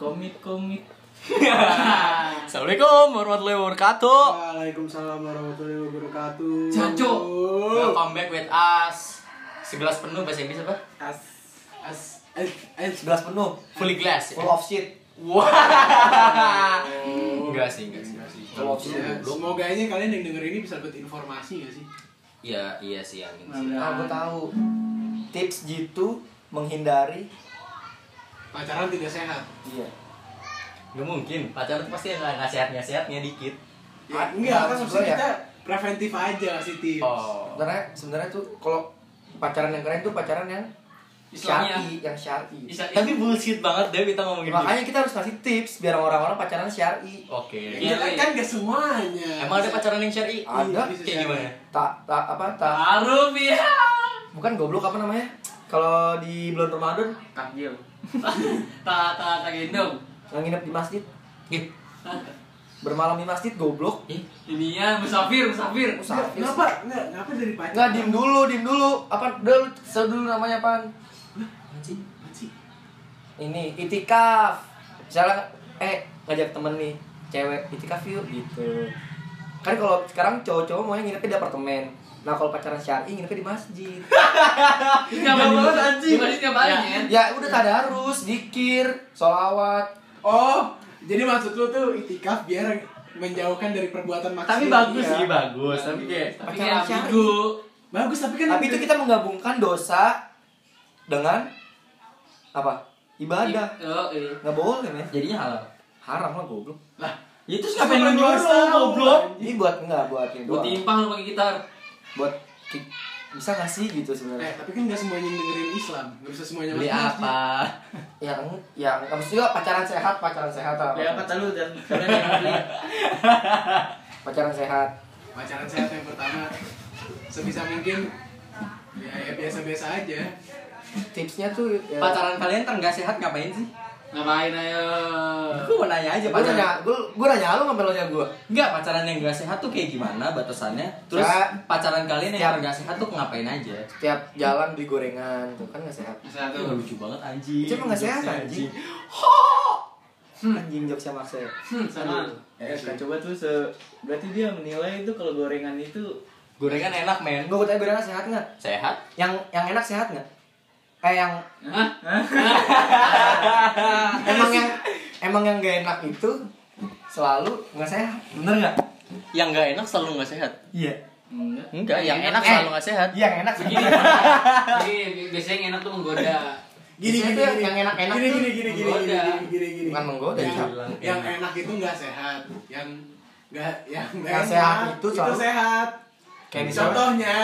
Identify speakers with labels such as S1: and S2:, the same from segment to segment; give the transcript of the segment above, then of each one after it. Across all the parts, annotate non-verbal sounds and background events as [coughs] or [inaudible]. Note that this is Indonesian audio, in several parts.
S1: komit komit. [laughs]
S2: Assalamualaikum warahmatullahi wabarakatuh.
S3: Waalaikumsalam warahmatullahi wabarakatuh.
S1: Jancuk.
S2: Welcome back with us. Segelas penuh bahasa Inggris apa?
S3: As
S1: As
S3: eh
S4: Segelas penuh,
S2: Fully glass.
S4: full of shit.
S2: Wah. [laughs] Enggak sih, enggak sih.
S4: Full of shit.
S3: ya, semoga aja kalian yang denger ini bisa dapat informasi gak sih?
S2: Iya, iya sih sih.
S1: Nah,
S4: Ah, gue tahu. Tips jitu menghindari.
S3: Pacaran tidak sehat.
S4: Iya.
S2: Gak mungkin. Pacaran pasti nggak nggak sehatnya sehatnya dikit.
S3: Ya,
S4: Ah,
S3: enggak, kan
S4: maksud
S3: maksudnya
S4: ya.
S3: kita preventif aja kasih tips.
S2: Oh.
S4: Sebenarnya sebenarnya tuh kalau pacaran yang keren tuh pacaran yang
S1: Islamnya.
S4: syar'i, yang syar'i.
S2: Tapi bullshit banget deh kita ngomongin
S4: Makanya kita harus kasih tips biar orang-orang pacaran syar'i.
S2: Oke.
S3: Ya,
S1: Iya,
S3: kan,
S1: iya.
S3: kan gak semuanya.
S2: Emang ada pacaran yang syar'i?
S4: Ada.
S3: Bisa
S2: Kayak
S3: syar'i.
S2: gimana?
S4: Tak tak apa tak
S1: Harum ya.
S4: bukan goblok apa namanya? Kalau di bulan Ramadan
S1: Takjil. [laughs] Tak tak tak gendong.
S4: yang nginep di masjid,
S2: Ih, [laughs]
S4: bermalam di masjid goblok.
S2: ih,
S1: Ininya musafir musafir.
S3: Enggak,
S4: Musafir.
S3: kenapa? Enggak, kenapa dari pacaran?
S4: Enggak, diem dulu, diem dulu. Apa dulu, sel dulu namanya
S3: sih? Apaan sih?
S4: Ini itikaf. Misalnya eh ngajak temen nih, cewek itikaf yuk gitu. Kan kalau sekarang cowok-cowok maunya nginepnya di apartemen. Nah, kalau pacaran syar'i nginepnya di masjid.
S1: Enggak
S2: banget, anjing.
S1: Di masjid nggak banyak.
S4: ya udah tadarus, dikir, sholawat.
S3: Oh, jadi maksud lu tuh itikaf biar menjauhkan dari perbuatan maksiat.
S2: Tapi bagus
S3: Iya.
S2: sih, bagus. Tapi kayak
S4: Pacaran syar'i.
S3: Bagus, tapi kan
S4: Tapi itu kita menggabungkan dosa dengan apa? Ibadah.
S1: Oh, iya.
S4: Nggak boleh, men.
S2: jadinya halal.
S4: Haram lah goblok.
S1: Lah,
S2: Ya terus
S3: Siapa
S2: ngapain
S3: yang
S2: lu nyuruh, goblok?
S4: Ini buat enggak buat ini
S1: buat timpang lu pakai gitar.
S4: Buat bisa nggak sih gitu
S3: Eh,
S4: sebenarnya?
S3: tapi kan gak semuanya yang dengerin Islam. Gak bisa semuanya
S2: Beli apa?
S4: yang yang maksudnya pacaran sehat pacaran sehat apa
S1: Ya kata lu dan kalian yang beli. [laughs]
S4: pacaran sehat
S3: Pacaran sehat yang pertama sebisa mungkin ya, ya biasa-biasa aja.
S4: tipsnya tuh ya,
S2: Pacaran kalian kan nggak sehat ngapain sih?
S1: Ngapain ayo?
S2: Aku mau nanya aja
S4: gue
S2: pacaran.
S4: nanya gue gue nanya lu ngambil lo nya gue
S2: Enggak, pacaran yang nggak sehat tuh kayak gimana batasannya? Terus
S4: Ya.
S2: pacaran kalian
S4: Setiap-
S2: yang nggak sehat tuh ngapain aja?
S4: tiap jalan beli gorengan tuh kan nggak sehat
S1: Bisa
S2: Itu
S1: tuh.
S2: lucu banget anjing.
S4: itu emang nggak sehat anjing anjing jokesnya Marcel
S1: Hmm, sama.
S5: Ya, kan coba tuh se berarti dia menilai itu kalau gorengan itu
S2: Gorengan enak, men.
S4: gue tanya gorengan sehat nggak
S2: Sehat?
S4: yang yang enak sehat nggak eh yang emang yang emang yang gak enak itu selalu nggak sehat bener nggak
S2: Yang nggak enak selalu nggak sehat.
S4: iya
S1: Enggak.
S2: Enggak, yang
S1: Yang
S2: enak
S4: enak-
S2: selalu nggak sehat.
S4: yang enak
S1: Begini. Jadi biasanya yang enak tuh menggoda.
S3: Gini gini
S4: tuh
S3: gini.
S4: yang enak-enak
S3: gini
S4: tuh
S3: gini gini gini gini
S1: menggoda.
S3: gini gini gini.
S4: Bukan menggoda,
S3: yang,
S4: ya.
S3: yang enak itu nggak sehat. Yang nggak yang nggak
S4: Yang
S3: enak
S4: sehat itu
S3: itu
S4: selalu-
S3: sehat.
S4: kayak misalnya
S3: Contohnya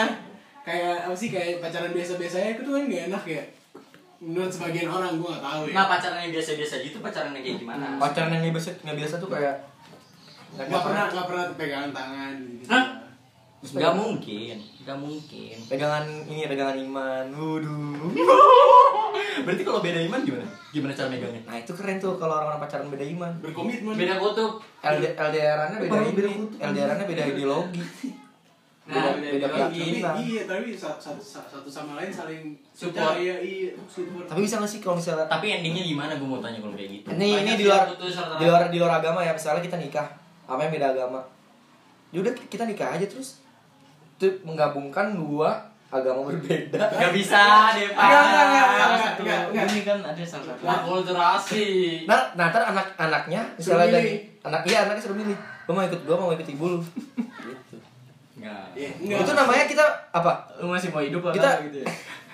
S3: kayak apa sih kayak pacaran biasa-biasanya itu kan nggak enak ya. Menurut sebagian orang gua nggak tahu ya.
S2: Nah, pacaran yang biasa-biasa gitu pacaran yang kayak gimana?
S4: pacaran yang biasa nggak biasa tuh kayak
S3: nggak pernah nggak pernah pegangan tangan. Gitu.
S1: Hah?
S2: Nggak mungkin, nggak mungkin.
S4: pegangan ini pegangan iman waduh [laughs]
S2: Berarti kalau beda iman gimana? Gimana cara megangnya?
S4: nah itu keren tuh kalau orang-orang pacaran beda iman
S3: Berkomitmen.
S1: Beda kutub.
S4: LD, LDR-annya beda ini? LDR-nya beda ideologi [laughs]
S1: Nah,
S4: beda, beda keyakinan
S3: iya tapi sa- satu, satu sama lain saling
S1: Support.
S3: percaya, iya support.
S4: Tapi bisa nggak sih kalau misalnya
S2: Tapi endingnya gimana? Gue mau tanya kalau kayak gitu.
S4: ini ini di luar di luar di luar agama ya. Misalnya kita nikah apa yang beda agama. Yaudah kita nikah aja terus. Tuh menggabungkan dua agama berbeda.
S2: Gak bisa deh, Pak.
S3: Enggak, enggak, enggak, enggak,
S5: salah satu. ini kan ada salah satu.
S1: Akulturasi.
S4: nah nah ntar anak anaknya misalnya dari anak iya anaknya suruh milih. Gue mau ikut gue mau ikut ibu lu
S2: Enggak.
S3: Iya, enggak.
S4: itu namanya kita apa
S5: lu masih mau hidup apa
S4: Kita-
S5: gitu ya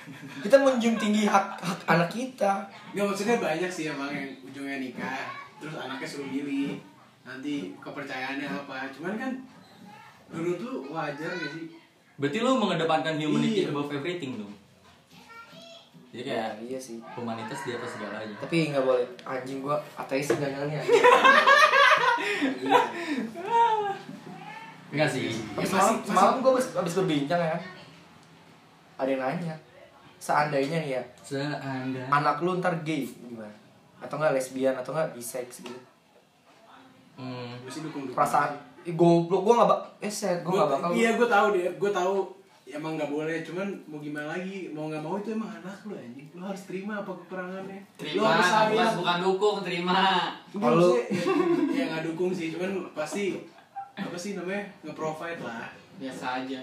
S5: [laughs]
S4: kita menjunjung tinggi hak hak anak kita
S3: Nggak maksudnya banyak sih emang yang ujungnya nikah Terus anaknya suruh milih Nanti kepercayaannya apa Cuman kan Menurut lu wajar gak sih?
S2: Berarti lu mengedepankan humanity
S3: Iya.
S2: above everything dong. Jadi kayak
S4: ya iya sih
S2: humanitas di atas segalanya.
S4: tapi nggak boleh anjing gua ateis jangan ya [laughs] [laughs]
S2: Enggak sih.
S3: Ya,
S4: semalam,
S3: masih-
S4: semalam gua habis, habis berbincang ya ada yang nanya seandainya nih ya
S2: Seandainya
S4: anak lu ntar gay gimana? Atau enggak lesbian atau enggak bisex gitu?
S2: Hmm.
S3: Gue sih dukung dukung.
S4: Perasaan Ih, goblok gua nggak bak eh set gua nggak bakal
S3: Iya gue tahu deh Gue tahu emang nggak boleh cuman mau gimana lagi mau nggak mau itu emang anak lu anjing. Lu harus terima apa kekurangannya. Lu
S1: Terima,
S3: harus
S1: bukan, bukan dukung, terima.
S3: kalau [laughs] ya nggak dukung sih cuman pasti apa sih namanya nge-provide lah
S1: Biasa aja.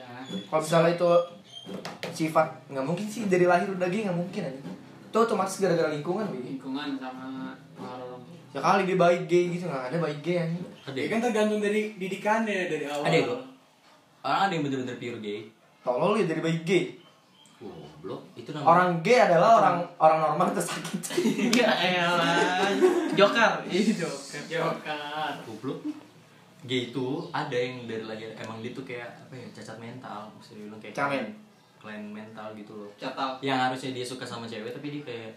S4: kalau misalnya itu sifat nggak mungkin sih dari lahir udah gay nggak mungkin aja itu otomatis gara-gara lingkungan Wi.
S1: Lingkungan sama pengaruh orang
S4: ya kali dia baik gay gitu nggak ada baik gay anjing
S3: ya
S2: Ada.
S3: kan tergantung dari didikannya dari awal
S2: Ada. Orang ada yang bener-bener pure gay.
S4: tolol ya dari baik gay
S2: Goblok. Itu namanya
S4: orang gay adalah orang orang normal terus sakit [laughs]
S3: ya elah joker ini joker
S1: Joker.
S2: goblok. Gay itu ada yang dari lahir emang dia tuh kayak apa ya cacat mental bisa dibilang kayak
S4: Camen.
S2: klien mental gitu loh
S1: Catat.
S2: yang harusnya dia suka sama cewek tapi dia kayak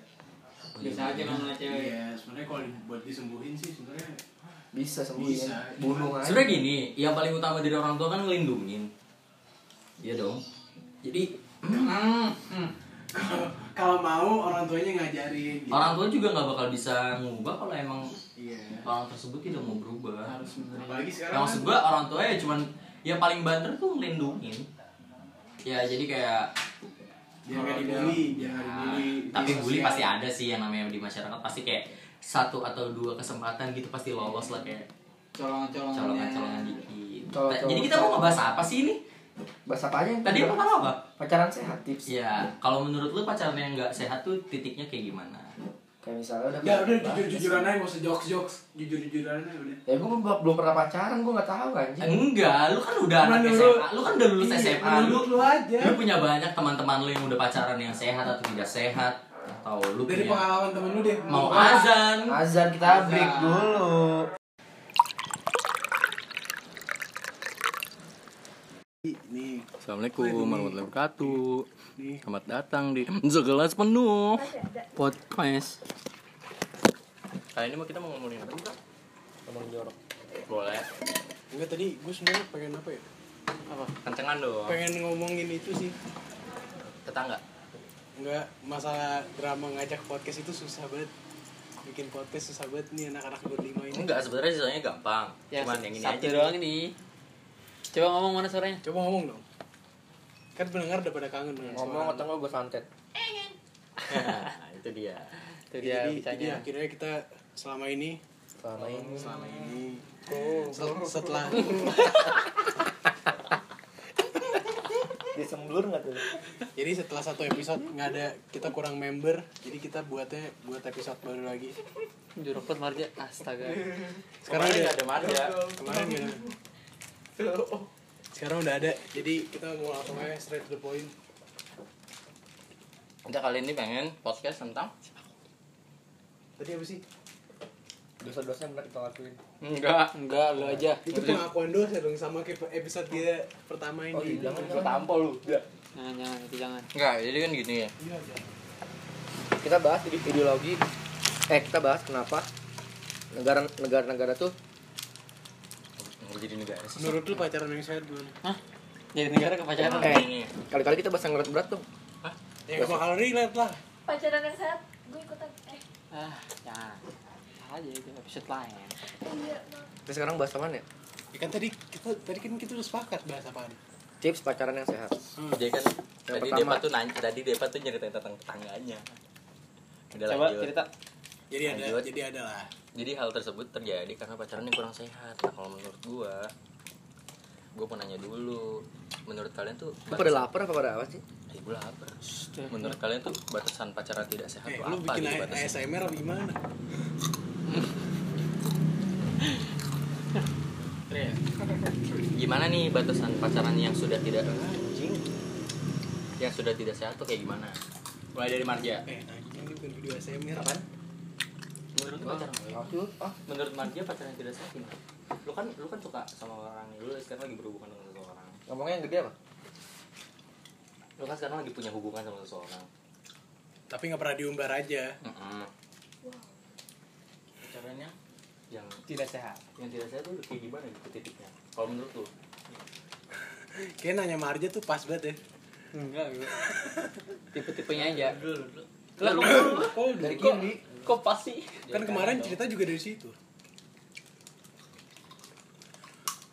S2: oh,
S1: Biasa aja
S2: iya.
S1: sama cewek.
S3: iya sebenarnya kalau buat disembuhin sih sebenarnya
S4: bisa sembuh
S3: Bisa.
S4: bunuh aja
S2: sebenarnya gini yang paling utama dari orang tua kan ngelindungin iya dong jadi [clears throat]
S1: Hmm. hmm.
S3: Kalau mau orang tuanya ngajarin gitu.
S2: orang tua juga nggak bakal bisa ngubah kalau emang
S3: iya
S2: orang tersebut tidak mau berubah
S1: Harus
S3: apalagi sekarang
S2: yang maksud gua orang tua ya cuman yang paling banter tuh ngelindungin ya jadi kayak
S3: nggak dibully biar nggak dibully
S2: tapi bully pasti ada sih yang namanya di masyarakat pasti kayak satu atau dua kesempatan gitu pasti lolos lah kayak
S1: Colongan-colongan.
S2: colongan-colongan dikit. Jadi kita mau ngebahas apa sih ini?
S4: Bahasa apa aja yang
S2: Tadi pertama apa?
S4: pacaran sehat tips.
S2: Ya, kalau menurut lu pacaran yang nggak sehat tuh titiknya kayak gimana?
S4: kayak misalnya udah
S3: ya udah jujur jujuran aja nggak usah jokes jokes jujur jujuran aja udah.
S4: Ya gue belum pernah pacaran gue nggak tahu anjing.
S2: Enggak, lu kan udah anak SMA, lu? Kan udah lulus
S3: Iya,
S2: SMA, lu,
S3: menurut lu aja.
S2: lu punya banyak teman-teman lu yang udah pacaran yang sehat atau tidak sehat atau lu
S3: dari
S2: punya
S3: pengalaman temen lu deh.
S2: Mau
S3: lu-
S2: azan.
S4: Azan kita break dulu
S3: nih.
S2: Assalamualaikum warahmatullahi wabarakatuh.
S3: Nih.
S2: Selamat datang di Segelas Penuh Podcast. Kali ini mau kita mau ngomongin apa Bro?
S4: ngomong jorok.
S2: Boleh.
S3: Enggak tadi gue sebenarnya pengen apa ya?
S2: Apa? Kencengan dong
S3: pengen ngomongin itu sih.
S2: Tetangga?
S3: Enggak masalah drama ngajak podcast itu susah banget. Bikin podcast susah banget nih anak-anak berlima ini.
S2: Enggak, sebenarnya sisanya gampang.
S1: Ya,
S2: Cuman yang ini
S1: satu
S2: aja.
S1: doang nih. Coba ngomong mana suaranya?
S3: coba ngomong dong. Kan pendengar udah pada kangen dengan
S4: ngomong atau nggak gue santet.
S2: Itu dia.
S1: Itu dia
S3: jadi, jadi akhirnya kita selama ini
S4: selama ini.
S3: selama ini Set- setelah
S4: disemblur nggak tuh?
S3: Jadi setelah satu episode nggak ada kita kurang member jadi kita buatnya buat episode baru lagi.
S1: Jorokot marja. Astaga.
S3: sekarang
S2: Kemarin nggak ada marja.
S3: kemarin udah sekarang udah ada jadi kita mau langsung aja straight to the point.
S2: Kita kali ini pengen podcast tentang?
S3: Tadi apa sih?
S4: Dosa-dosa yang pernah kita lakuin.
S2: Enggak
S1: Enggak, lu aja.
S3: itu pengakuan dosa dong sama kayak episode dia pertama ini.
S4: Oh iya jangan
S1: Gua
S4: jangan.
S1: Tampol lu. Jangan, jangan, itu jangan.
S2: Enggak, jadi kan gini ya.
S3: Iya, iya.
S4: kita bahas ide- ideologi. Eh kita bahas kenapa negara negara negara tuh
S2: jadi negara sih
S3: menurut lu pacaran yang sehat gimana
S1: Hah? Jadi negara ke pacaran.
S4: Eh.
S2: Ini.
S4: kali-kali kita bahas yang berat-berat dong
S3: ya gak bakal relate lah
S6: pacaran yang sehat gue ikutan eh
S1: Ah, jangan. Salah aja itu episode lain.
S6: iya
S4: kita sekarang bahas apa ya
S3: ya kan tadi kita tadi kan kita udah sepakat bahas apa
S4: tips pacaran yang sehat
S2: Jadi kan
S4: Yang
S2: tadi
S4: pertama.
S2: Depa tuh nanya, tadi Depa tuh nyeritain tentang tetangganya. Udah
S1: Coba
S2: lanjut.
S1: cerita.
S3: Jadi ada
S2: Lanjut.
S3: jadi ada lah
S2: Jadi hal tersebut terjadi karena pacaran yang kurang sehat. Nah, kalau menurut gua, gua mau nanya dulu. Menurut kalian tuh
S4: lu pada lapar apa pada apa sih
S2: Eh, gua lapar. Menurut kalian tuh batasan pacaran tidak sehat
S3: eh
S2: tuh
S3: lu
S2: apa
S3: bikin
S2: gitu
S3: A-
S2: batasnya?
S3: ASMR apa gimana
S2: Gimana nih batasan pacaran yang sudah tidak anjing? Yang sudah tidak sehat tuh kayak gimana? Mulai dari Marja.
S3: eh anjing ini bukan video ASMR
S2: Apaan? Menurut lu pacaran
S4: Maksud, ah
S2: Menurut Marja pacaran yang tidak sehat gimana? Lu kan lu kan suka sama orang lu sekarang lagi berhubungan dengan seseorang.
S4: ngomongnya yang gede apa
S2: Lu kan sekarang lagi punya hubungan sama seseorang.
S3: tapi nggak pernah diumbar aja
S2: Heeh. Pacarannya yang
S1: Tidak sehat.
S2: yang tidak sehat tuh kayak gimana gitu titiknya? Kalau menurut lu?
S3: kayak nanya Marja tuh pas banget ya
S1: Enggak, gue. [laughs] Tipe-tipenya aja.
S2: Lah lu
S3: oh
S4: dari
S1: Kok,
S4: kiri
S1: kok pasti?
S3: kan kemarin cerita juga dari situ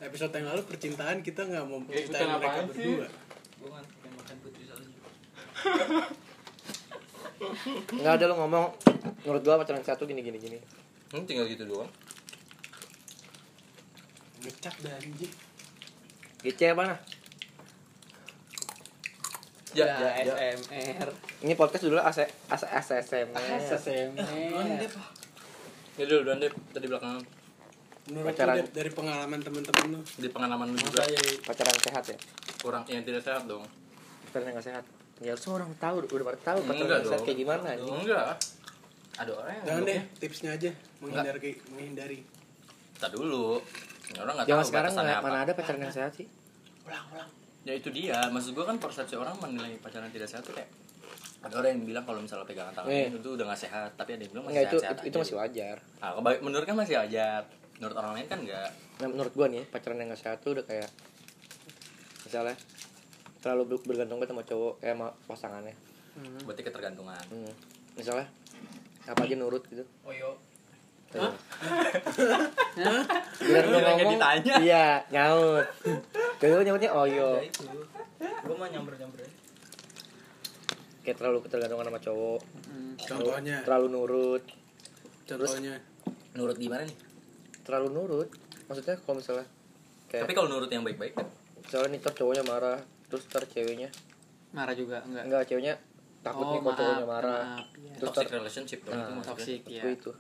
S3: episode yang lalu percintaan kita nggak mau
S1: Ya, ikutan
S3: mereka berdua.
S4: Enggak ada lu ngomong menurut gua pacaran sehat tuh gini gini gini.
S2: Hmm, tinggal gitu doang.
S3: ngecap dah anjing
S4: Gice apa nah?
S2: Ya,
S1: Ya,
S2: ya, ya.
S1: SMR.
S4: Ini podcast dulu AC AC ASSM.
S1: SMR.
S2: Ya dulu, dan deh, tadi belakangan.
S3: menurut lu
S4: Pacaran.
S3: Dep, dari pengalaman temen-temen lu
S2: Di pengalaman lu juga
S4: Pacaran sehat ya?
S2: kurang yang tidak sehat dong.
S4: Pacaran yang gak sehat. Ya harusnya orang tahu udah pada tahu pacaran
S2: Enggak
S4: sehat kayak gimana anjing.
S2: Enggak. Ada orang yang
S3: jangan deh
S2: hidupnya-
S3: tipsnya aja menghindari menghindari
S2: Tak dulu. Ya, orang nggak
S4: Jangan
S2: tahu
S4: sekarang
S2: apa.
S4: mana ada pacaran yang sehat sih?
S2: Ya itu dia. Maksud gua kan persepsi orang menilai pacaran tidak sehat tuh kayak ada orang yang bilang kalau misalnya pegangan tangan
S4: Eh.
S2: itu udah gak sehat, tapi ada yang bilang masih
S4: itu
S2: sehat-sehat
S4: itu, itu
S2: aja.
S4: masih wajar.
S2: Ah, kebaik- menurut kan masih wajar. Menurut orang lain kan enggak.
S4: Nah, menurut gua nih pacaran yang gak sehat tuh udah kayak misalnya terlalu ber- bergantung sama cowok eh sama pasangannya.
S2: Berarti ketergantungan.
S4: Hmm. Misalnya apa aja nurut gitu.
S1: Oh yo.
S4: Hah? Biar lu ngomong
S2: ditanya.
S4: Iya, nyaut. Kalau nyautnya oh
S5: Ya
S4: yo.
S5: itu. Gua mah nyamber-nyamber aja.
S4: Kayak terlalu ketergantungan sama cowok.
S1: Hmm.
S3: contohnya
S4: Terlalu nurut.
S3: contohnya
S2: Menurut gimana nih?
S4: Terlalu nurut. Maksudnya kalau misalnya kayak
S2: Tapi kalau menurut yang baik-baik kan
S4: misalnya nih ntar cowoknya marah, terus ntar ceweknya
S1: Marah juga enggak?
S4: enggak ceweknya takut nih kalau cowoknya marah.
S1: maaf, iya.
S4: Terus
S2: toxic relationship dong
S4: Nah,
S2: itu maksudnya.
S1: Toxic ya.
S4: Itu.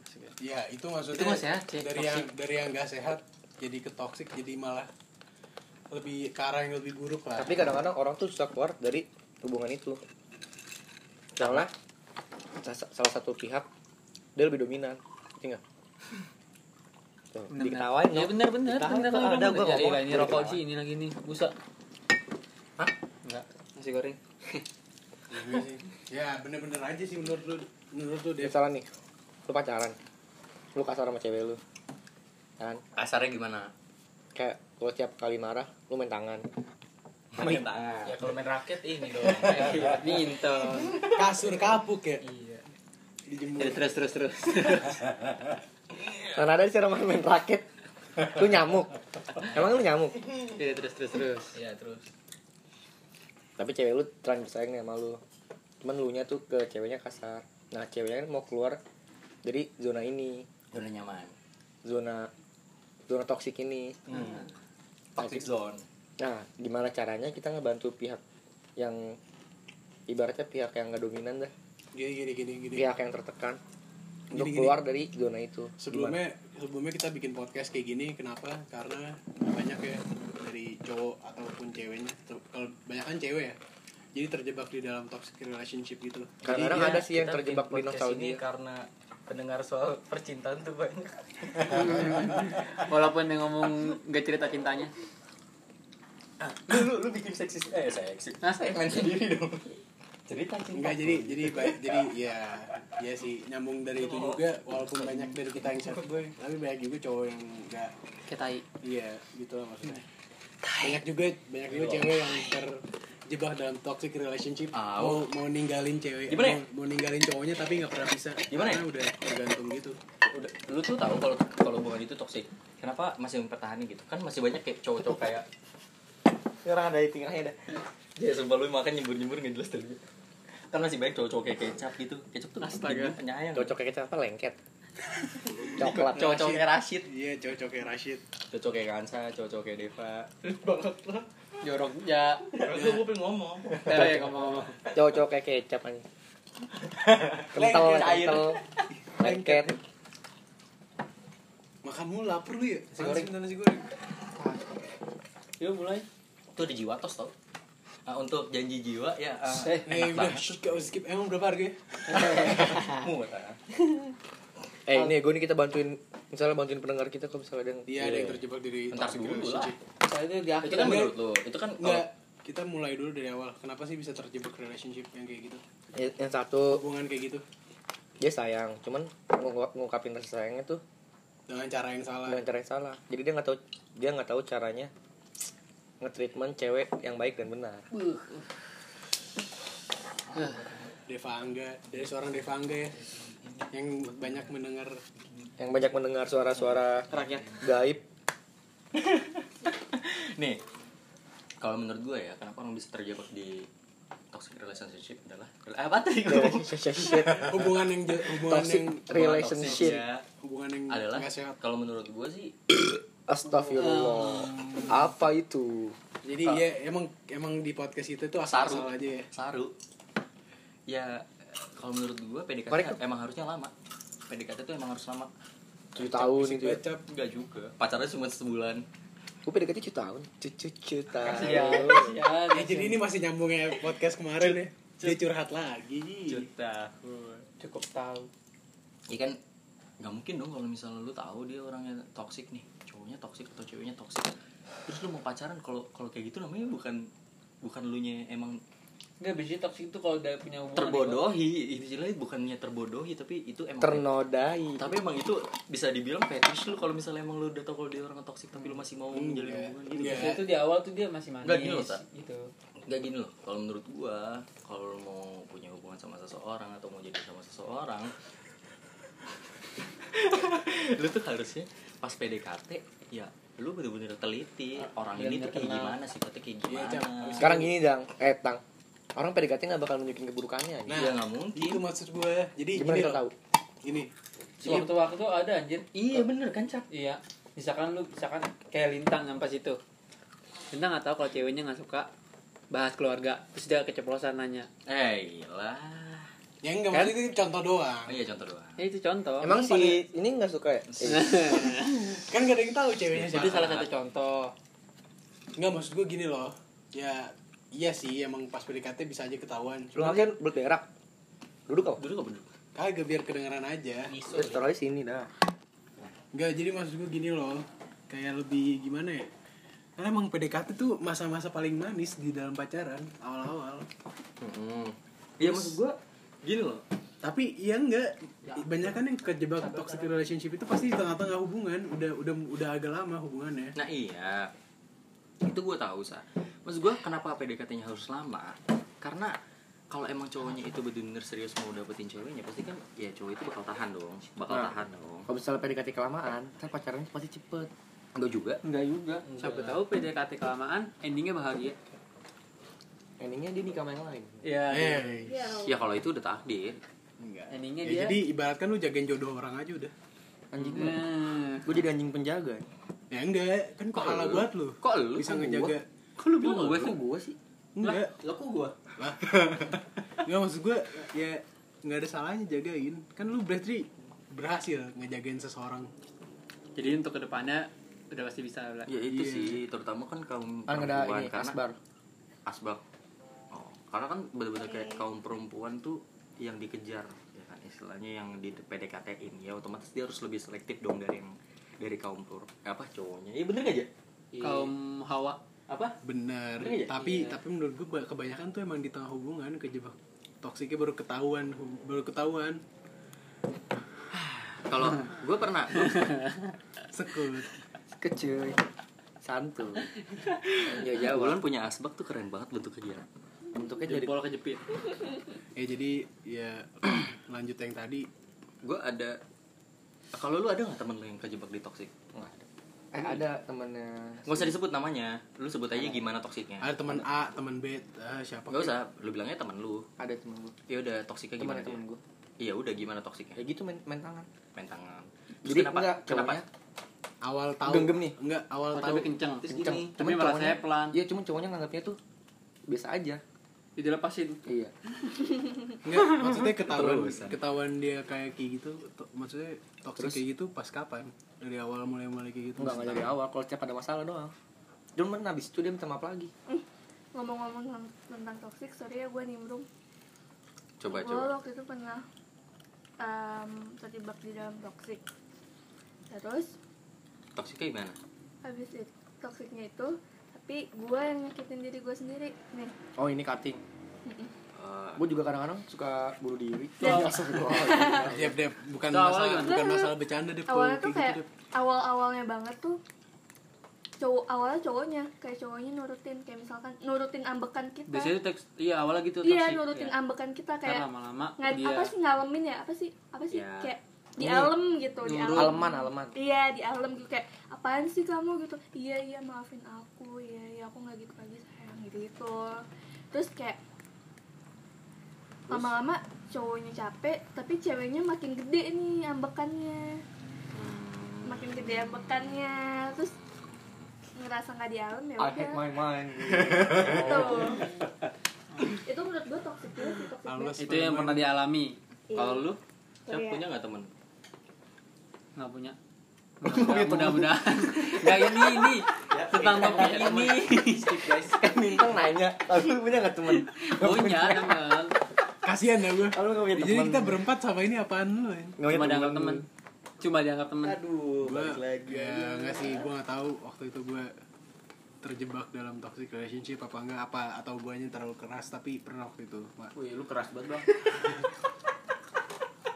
S3: ya itu maksudnya
S1: Itu sehat, Cek.
S3: dari yang dari yang nggak sehat jadi ke toxic jadi malah lebih ke arah yang lebih buruk lah
S4: Tapi kadang-kadang orang tuh susah keluar dari hubungan itu. Sa- salah satu pihak dia lebih dominan, ngerti nggak? Tuh,
S1: Bener,
S4: diketawain
S1: Ya benar benar benar.
S4: ada gua
S1: Ya,
S4: ngomong,
S1: iya, ini
S4: gua
S1: rokok sih ini lagi nih. Busa.
S2: Hah?
S1: Enggak. Nasi goreng. [laughs]
S3: Ya bener-bener aja sih menurut lu menurut lu deh
S4: Misalnya nih, lu pacaran, lu kasar sama cewek lu, kan?
S2: Kasarnya gimana?
S4: Kayak kalau tiap kali marah, lu main tangan.
S2: Main tangan.
S5: Ya kalau main raket ini dong. [laughs]
S1: Bintang.
S3: kasur kapuk ya
S1: Iya.
S3: dijemur
S1: Ya, terus terus terus. [laughs]
S4: Mana ada sih orang main raket, lu nyamuk. Emang lu nyamuk?
S1: Ya, terus terus terus.
S5: Iya terus.
S4: Tapi cewek lu terlanjur sayang nih sama lu. Cuman lu nya tuh ke ceweknya kasar. Nah, ceweknya kan mau keluar dari zona ini,
S2: Zona nyaman.
S4: zona zona toksik ini.
S2: Hmm. Toxic zone.
S4: Nah, gimana caranya kita ngebantu pihak yang ibaratnya pihak yang nggak dominan dah,
S3: gini gini gini gini
S4: pihak yang tertekan untuk
S3: Gini, gini.
S4: keluar dari zona itu.
S3: sebelumnya sebelumnya kita bikin podcast kayak gini kenapa karena banyak ya dari cowok ataupun ceweknya kalau banyak kan cewek ya jadi terjebak di dalam toxic relationship gitu
S4: Gimana? Kadang-kadang
S3: Jadi
S4: ada sih yang terjebak di
S5: podcast
S4: nostalgia.
S5: ini karena pendengar soal percintaan tuh banyak. [laughs]
S1: Walaupun yang ngomong gak cerita cintanya.
S2: Lu, lu, lu bikin seksis eh seksi.
S1: Nah,
S2: Main sendiri dong. Cerita cinta.
S3: enggak jadi jadi baik jadi ya ya sih nyambung dari itu juga walaupun banyak dari kita yang sad boy tapi banyak juga cowok yang enggak
S1: Kayak tai.
S3: iya gitu lah maksudnya banyak juga banyak juga cewek yang terjebak dalam toxic relationship mau mau ninggalin cewek
S2: Gimana ya?
S3: mau, mau ninggalin cowoknya tapi nggak pernah bisa
S2: Gimana ya?
S3: karena udah tergantung gitu
S2: Udah, lu tuh tahu kalau kalau hubungan itu toxic. Kenapa masih mempertahankan gitu? Kan masih banyak kayak cowok-cowok kayak
S4: Sekarang ada di tengahnya dah.
S2: ya sumpah lu makan nyembur-nyembur nggak jelas dari kan masih banyak cowok-cowok kayak kecap gitu kecap tuh
S1: Astaga.
S2: penyayang
S4: Cocok kayak kita apa lengket. [laughs] Coklat.
S2: cowok-cowok kayak Rashid
S3: iya cowok-cowok kayak Rashid
S2: cowok kayak Kansa cowok-cowok kayak Deva
S1: Jorok ya.
S2: gue gue pengen ngomong
S1: Eh, ngomong-ngomong.
S4: Cowok-cowok kayak kecap aja. [laughs] Kental, kental. Lengket.
S3: makan mulu lapar lu ya
S4: Nasi goreng.
S3: Nasi goreng
S2: yuk mulai tuh di jiwa tos tau. Ah, untuk janji jiwa ya ah,
S1: Eh,
S2: enak
S3: udah gak usah skip. Emang berapa harganya? [laughs]
S2: Murah.
S4: Eh, ini gue nih kita bantuin misalnya bantuin pendengar kita kalau misalnya ada yang
S3: iya ada yang terjebak dari toxic
S2: dulu lah.
S1: di
S2: itu
S1: akhir
S2: kan menurut lu. Itu kan
S3: enggak kita mulai dulu dari awal. Kenapa sih bisa terjebak relationship yang kayak gitu?
S4: Ya, yang satu
S3: hubungan kayak gitu.
S4: Dia sayang, cuman ngungkap- ngungkapin rasa sayangnya tuh
S3: dengan cara yang salah.
S4: Dengan cara yang salah. Jadi dia nggak tahu dia nggak tahu caranya nge-treatment cewek yang baik dan benar.
S3: Deva Angga dari seorang Deva Angga ya yang banyak mendengar
S4: Yang banyak mendengar suara-suara
S1: rakyat.
S4: gaib.
S2: nih kalau menurut gue ya kenapa orang bisa terjebak di toxic relationship adalah apa tadi?
S7: Relationship.
S3: hubungan yang hubungan
S7: Toxic
S3: yang
S7: relationship.
S2: Ya,
S3: hubungan yang
S2: adalah
S3: nggak sehat
S2: kalau menurut gue sih
S7: Astagfirullah. Apa itu?
S3: jadi ya emang emang di podcast itu tuh asal-asal
S2: Saru.
S3: aja ya?
S2: Saru. Ya kalau menurut gue PDKT
S7: Mereka-
S2: emang harusnya lama. PDKT tuh emang harus lama.
S7: 7 tahun itu ya.
S2: enggak juga. Pacarnya cuma sebulan.
S7: Gue PDKT 7 tahun. Cucu cucu tahun. [laughs]
S5: ya
S3: Ya, jadi ini masih nyambung ya podcast kemarin ya. Dia curhat lagi.
S2: Juta
S5: cukup tahu.
S2: Ya kan nggak mungkin dong kalau misalnya lu tahu dia orangnya toksik nih cowoknya toksik atau ceweknya toksik terus lu mau pacaran kalau kalau kayak gitu namanya bukan bukan lu nya emang
S5: Enggak, biasanya toxic itu kalau udah punya hubungan
S2: terbodohi istilahnya bukannya terbodohi tapi itu emang
S7: Ternodai.
S2: tapi emang itu bisa dibilang fetish lu kalau misalnya emang lu udah tau kalau dia orang toksik tapi lu masih mau menjalin
S3: Enggak.
S2: hubungan gitu
S3: Enggak.
S5: Biasanya itu di awal tuh dia masih manis
S2: Nggak, gini loh,
S5: gitu
S2: Enggak gini loh, kalau menurut gua, kalau lu mau punya hubungan sama seseorang atau mau jadi sama seseorang, [laughs] lu tuh harusnya pas PDKT ya lu bener-bener teliti orang ini tuh kayak
S5: kenal.
S2: gimana sifatnya kayak
S3: Iya,
S2: gimana.
S7: Sekarang gini dang, eh tang. Orang PDKT nggak bakal nunjukin keburukannya.
S3: Nah,
S2: ya nggak mungkin.
S3: Itu maksud gue jadi
S7: Gimana
S3: gini
S7: tahu?
S3: gini.
S5: Waktu-waktu ada anjir
S2: iya bener kan cap
S5: Iya. Misalkan lu Misalkan kayak Lintang yang pas itu. Lintang gak tahu kalau ceweknya gak suka Bahas keluarga. Terus dia keceplosan nanya.
S2: Eh iyalah
S3: ya enggak
S5: Kan?
S3: maksudnya itu contoh doang.
S2: Oh iya contoh doang.
S5: Ya itu contoh.
S7: Emang si ini nggak suka ya? [laughs]
S3: Kan gak ada yang tahu ceweknya siapa.
S5: Itu salah satu contoh.
S3: Enggak maksud gue gini loh. Ya iya sih emang pas PDKT bisa aja ketahuan.
S7: Lu
S3: cuma
S7: ngapain bergerak? Duduk apa?
S2: dulu gak bener
S3: kagak biar kedengeran aja.
S7: Terus taruh di sini dah.
S3: Enggak, jadi maksud gue gini loh. Kayak lebih gimana ya? Karena emang PDKT tuh masa-masa paling manis di dalam pacaran Awal-awal.
S2: Iya maksud gua gini loh.
S3: Tapi ya enggak. Banyak kan yang kejebak toxic relationship itu pasti di tengah-tengah hubungan. Udah udah udah agak lama hubungannya.
S2: Nah iya. Itu gue tahu sa. Maksud gue kenapa PDKT-nya harus lama? Karena kalau emang cowoknya itu benar-benar serius mau dapetin ceweknya Pasti kan ya cowok itu bakal tahan dong. Bakal
S7: Nah.
S2: tahan dong.
S7: Kalau misalnya PDKT kelamaan, kan pacarannya pasti cepet.
S2: Enggak juga.
S5: Enggak juga. Siapa tahu PDKT kelamaan Endingnya bahagia
S7: Endingnya dia nikah sama yang lain.
S5: Iya
S3: Eh,
S6: Ya,
S2: Ya kalau itu udah takdir.
S3: Enggak.
S5: Endingnya
S3: Ya,
S5: dia
S3: jadi ibaratkan lu jagain jodoh orang aja udah.
S7: Anjing.
S5: Nah,
S7: Gue jadi anjing penjaga.
S3: Ya enggak, kan
S2: Kok lu?
S3: buat lu.
S2: Kok lu?
S3: Bisa ngejaga.
S2: Kok lu bilang gue
S7: Kok gue sih?
S3: Enggak,
S2: Lah kok gue?
S3: lah. [laughs] Nggak maksud gue ya nggak ada salahnya jagain. Kan lu berarti berhasil ngejagain seseorang.
S5: Jadi untuk ke depannya Udah pasti bisa lah.
S2: Ya itu
S3: Iya.
S2: sih. Terutama kan kaum
S7: Kan ada
S2: perempuan
S7: ini
S2: karena
S7: asbar.
S2: asbak oh, karena kan bener-bener kayak kaum perempuan tuh yang dikejar ya kan? Istilahnya yang di PDKT in ya otomatis dia harus lebih selektif dong dari yang dari kaum per apa cowoknya. Iya bener gak aja
S5: Kaum hawa.
S2: Apa?
S3: Bener.
S2: Iya,
S3: tapi
S5: iya.
S3: tapi menurut gue kebanyakan tuh emang di tengah hubungan kejebak toksiknya baru ketahuan hu- baru ketahuan. [sighs]
S2: Kalau gue pernah [laughs]
S3: sekut.
S7: Kecil. Santu. Ya
S2: ya. Bulan punya asbak tuh keren banget bentuknya
S7: Bentuknya jadi
S5: Jempol kejepit
S3: eh [laughs] jadi ya [clears throat] lanjut yang tadi
S2: gue ada kalau lu ada nggak temen lu yang kejebak di toksik nggak ada
S7: eh ada temennya.
S2: nggak usah disebut namanya lu sebut aja gimana toksiknya
S3: ada teman A teman B ah, siapa
S2: nggak
S3: kek?
S2: usah lu bilangnya temen lu
S7: Ada temen gue.
S2: ya udah toksiknya
S7: Temen
S2: gimana
S7: temen gue.
S2: iya udah gimana toksiknya
S7: Kayak gitu main, main tangan.
S2: main tangan
S7: Jadi
S2: kenapa
S7: enggak
S2: kenapa
S3: awal tahu
S7: Genggam nih.
S3: enggak awal
S5: Oh,
S3: tahu
S5: tapi kenceng
S2: Terus
S7: kenceng.
S2: gini,
S5: Tapi merasanya pelan.
S7: Iya, cuma cowoknya nganggapnya tuh biasa aja.
S5: Jadi lepasin
S7: Iya. [laughs]
S3: enggak maksudnya ketahuan
S2: Terusan.
S3: ketahuan dia kayak kayak gitu to- maksudnya toksik
S7: Terus?
S3: kayak gitu pas kapan dari awal mulai mulai kayak gitu
S7: Enggak enggak dari awal kalau setiap ada masalah doang. Cuman habis itu dia minta maaf lagi.
S6: ngomong-ngomong tentang- tentang toxic, sorry ya gue nimbrung.
S2: coba
S6: Gue
S2: coba
S6: waktu itu pernah um, terjebak di dalam toxic. Terus
S2: toksiknya gimana
S6: habis itu toksiknya itu tapi gue yang nyakitin diri gue sendiri nih
S7: Oh, ini cutting.
S2: Eh,
S7: Gue juga kadang-kadang suka bunuh diri. Astagfirullah. [laughs]
S3: Dep, Dep, bukan
S5: awalnya
S3: masalah
S5: gimana?
S3: bukan masalah bercanda Dep
S6: awalnya tuh
S3: kayak gitu
S6: awal-awalnya banget tuh cowok awalnya cowoknya kayak cowoknya nurutin kayak misalkan nurutin ambekan kita
S5: Biasanya teks Iya awalnya gitu
S6: iya nurutin
S5: Iya.
S6: ambekan kita kayak
S5: lama-lama
S6: nggak
S5: dia
S6: apa sih ngalamin ya apa sih apa sih
S2: Ya.
S6: kayak di alam gitu di alam.
S7: Aleman, aleman.
S6: iya di alam gitu kayak apaan sih kamu? gitu. Iya iya maafin aku iya iya aku nggak gitu lagi sayang gitu gitu terus kayak lama-lama cowoknya capek tapi ceweknya makin gede nih ambekannya.
S2: Hmm.
S6: makin gede ambekannya. Terus ngerasa nggak di alam ya
S4: I hate
S6: udah
S4: my mind
S6: gitu. Itu menurut gue toxic sih toxic
S5: itu yang pernah dialami.
S6: Iya.
S2: Kalau lu, siapa
S6: ya.
S2: punya nggak temen?
S5: Nggak punya. [laughs] Mudah-mudahan. Nggak ini ini. Tentang topik ini.
S2: Skip guys.
S4: kan bintang nanya lu punya nggak temen?
S5: Punya teman
S3: kasihan ya gue.
S4: Kalau lu nggak punya
S3: jadi
S4: temen.
S3: kita berempat sama ini apaan lu ya
S4: Nggak punya
S5: cuma
S4: temen.
S5: dianggap teman cuma dianggap teman
S4: aduh balik lagi.
S3: ya nggak sih gue nggak tahu waktu itu gue terjebak dalam toxic relationship apa enggak apa atau guanya terlalu keras tapi pernah waktu itu.
S2: Wih, lu keras banget bang. [laughs]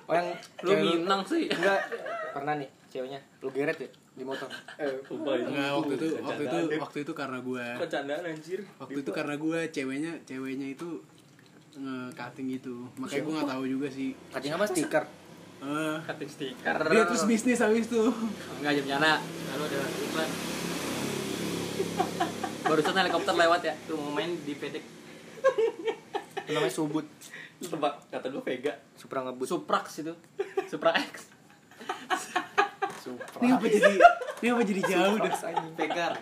S4: oh yang
S5: lu minang sih.
S4: Enggak pernah nih ceweknya. Lu geret ya di motor.
S3: Enggak, waktu itu waktu itu waktu itu karena gue
S2: Kecandaan anjir.
S3: waktu itu karena gue ceweknya ceweknya itu nge-cutting gitu. Makanya gue nggak tahu juga sih.
S4: Cutting apa? Stiker.
S3: Eh,
S5: cutting stiker.
S3: Dia terus bisnis habis tuh.
S5: Nggak jam nyana lalu ada iklan. Barusan helikopter lewat ya.
S2: Tuh mau main di pedek.
S4: Itu namanya subut.
S2: Lu tebak kata gue Vega.
S4: supra ngebut.
S5: Suprax itu. [laughs] Supra X.
S3: Ini apa jadi ini apa jadi jauh dah?
S2: Vegar.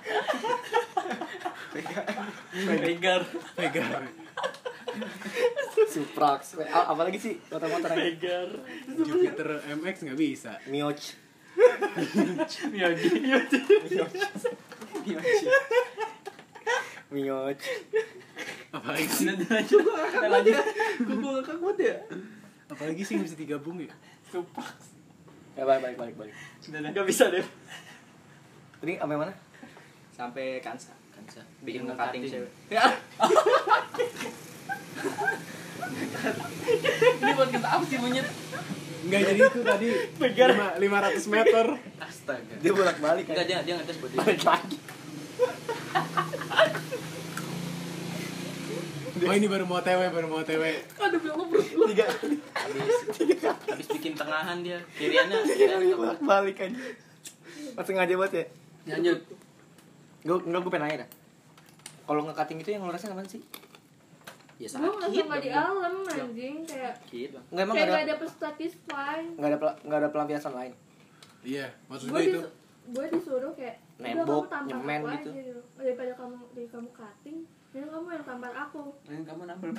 S2: Vegar.
S3: pegar
S4: suprax A- apalagi sih? Motor-motor
S2: Vegar.
S3: Jupiter MX nggak bisa.
S4: Mioch.
S2: Miyogi. Miyogi.
S4: mioch
S3: apalagi sih
S2: Lanjut. Lanjut. Gue gue ngakak banget ya.
S3: apalagi sih yang bisa digabung ya
S4: ya balik balik balik balik
S2: Gak bisa deh.
S4: tadi sampai mana
S2: Sampai kansa. Kansa. Bikin cutting cewek.
S5: ini buat kita apa sih monyet
S3: Enggak jadi itu tadi lima- 500 meter
S2: Astaga.
S4: dia bolak balik kan
S2: Enggak dia dia ngetes buat dia.
S4: balik lagi
S3: Oh ini baru mau TW, baru mau TW
S4: tiga.
S2: Habis habis bikin tengahan dia. Kiriannya.
S4: Tiga kali
S2: kiriannya
S4: bolak balik kan pas sengaja banget ya?
S5: Lanjut.
S4: Gue enggak gue pengen nanya dah. Kalau nge-cutting itu yang lo rasain apa sih?
S2: Ya
S6: gue
S2: sakit.
S6: nggak di alam anjing kayak
S2: Sakit. Bang.
S4: Enggak emang
S6: kayak
S4: nggak
S6: gak
S4: ada
S6: satisfy
S4: nggak ada nggak ada pelampiasan lain?
S3: Iya, maksud
S6: gue
S3: gue itu
S6: gue disuruh kayak
S4: Nembok, nyemen gitu.
S6: aja gitu. Daripada kamu dari kamu cutting dan kamu yang tampar aku
S5: Ini kamu nambel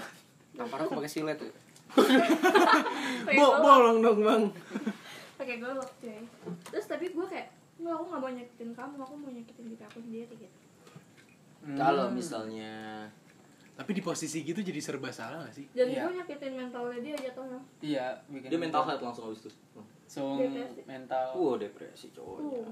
S4: tampar aku pakai silet tuh
S6: pakai
S3: Bo bolong dong bang
S6: pakai golok cuy terus tapi gue kayak nggak aku nggak mau nyakitin kamu aku mau nyakitin diri aku sendiri gitu
S2: Kalau misalnya
S3: Tapi di posisi gitu jadi serba salah gak sih?
S6: dan
S5: Iya.
S6: gue nyakitin mentalnya dia jatuhnya
S5: iya bikin
S2: dia mental health langsung habis itu.
S5: langsung
S6: Depresi.
S5: mental
S2: Wow, depresi cowoknya.
S6: Uh.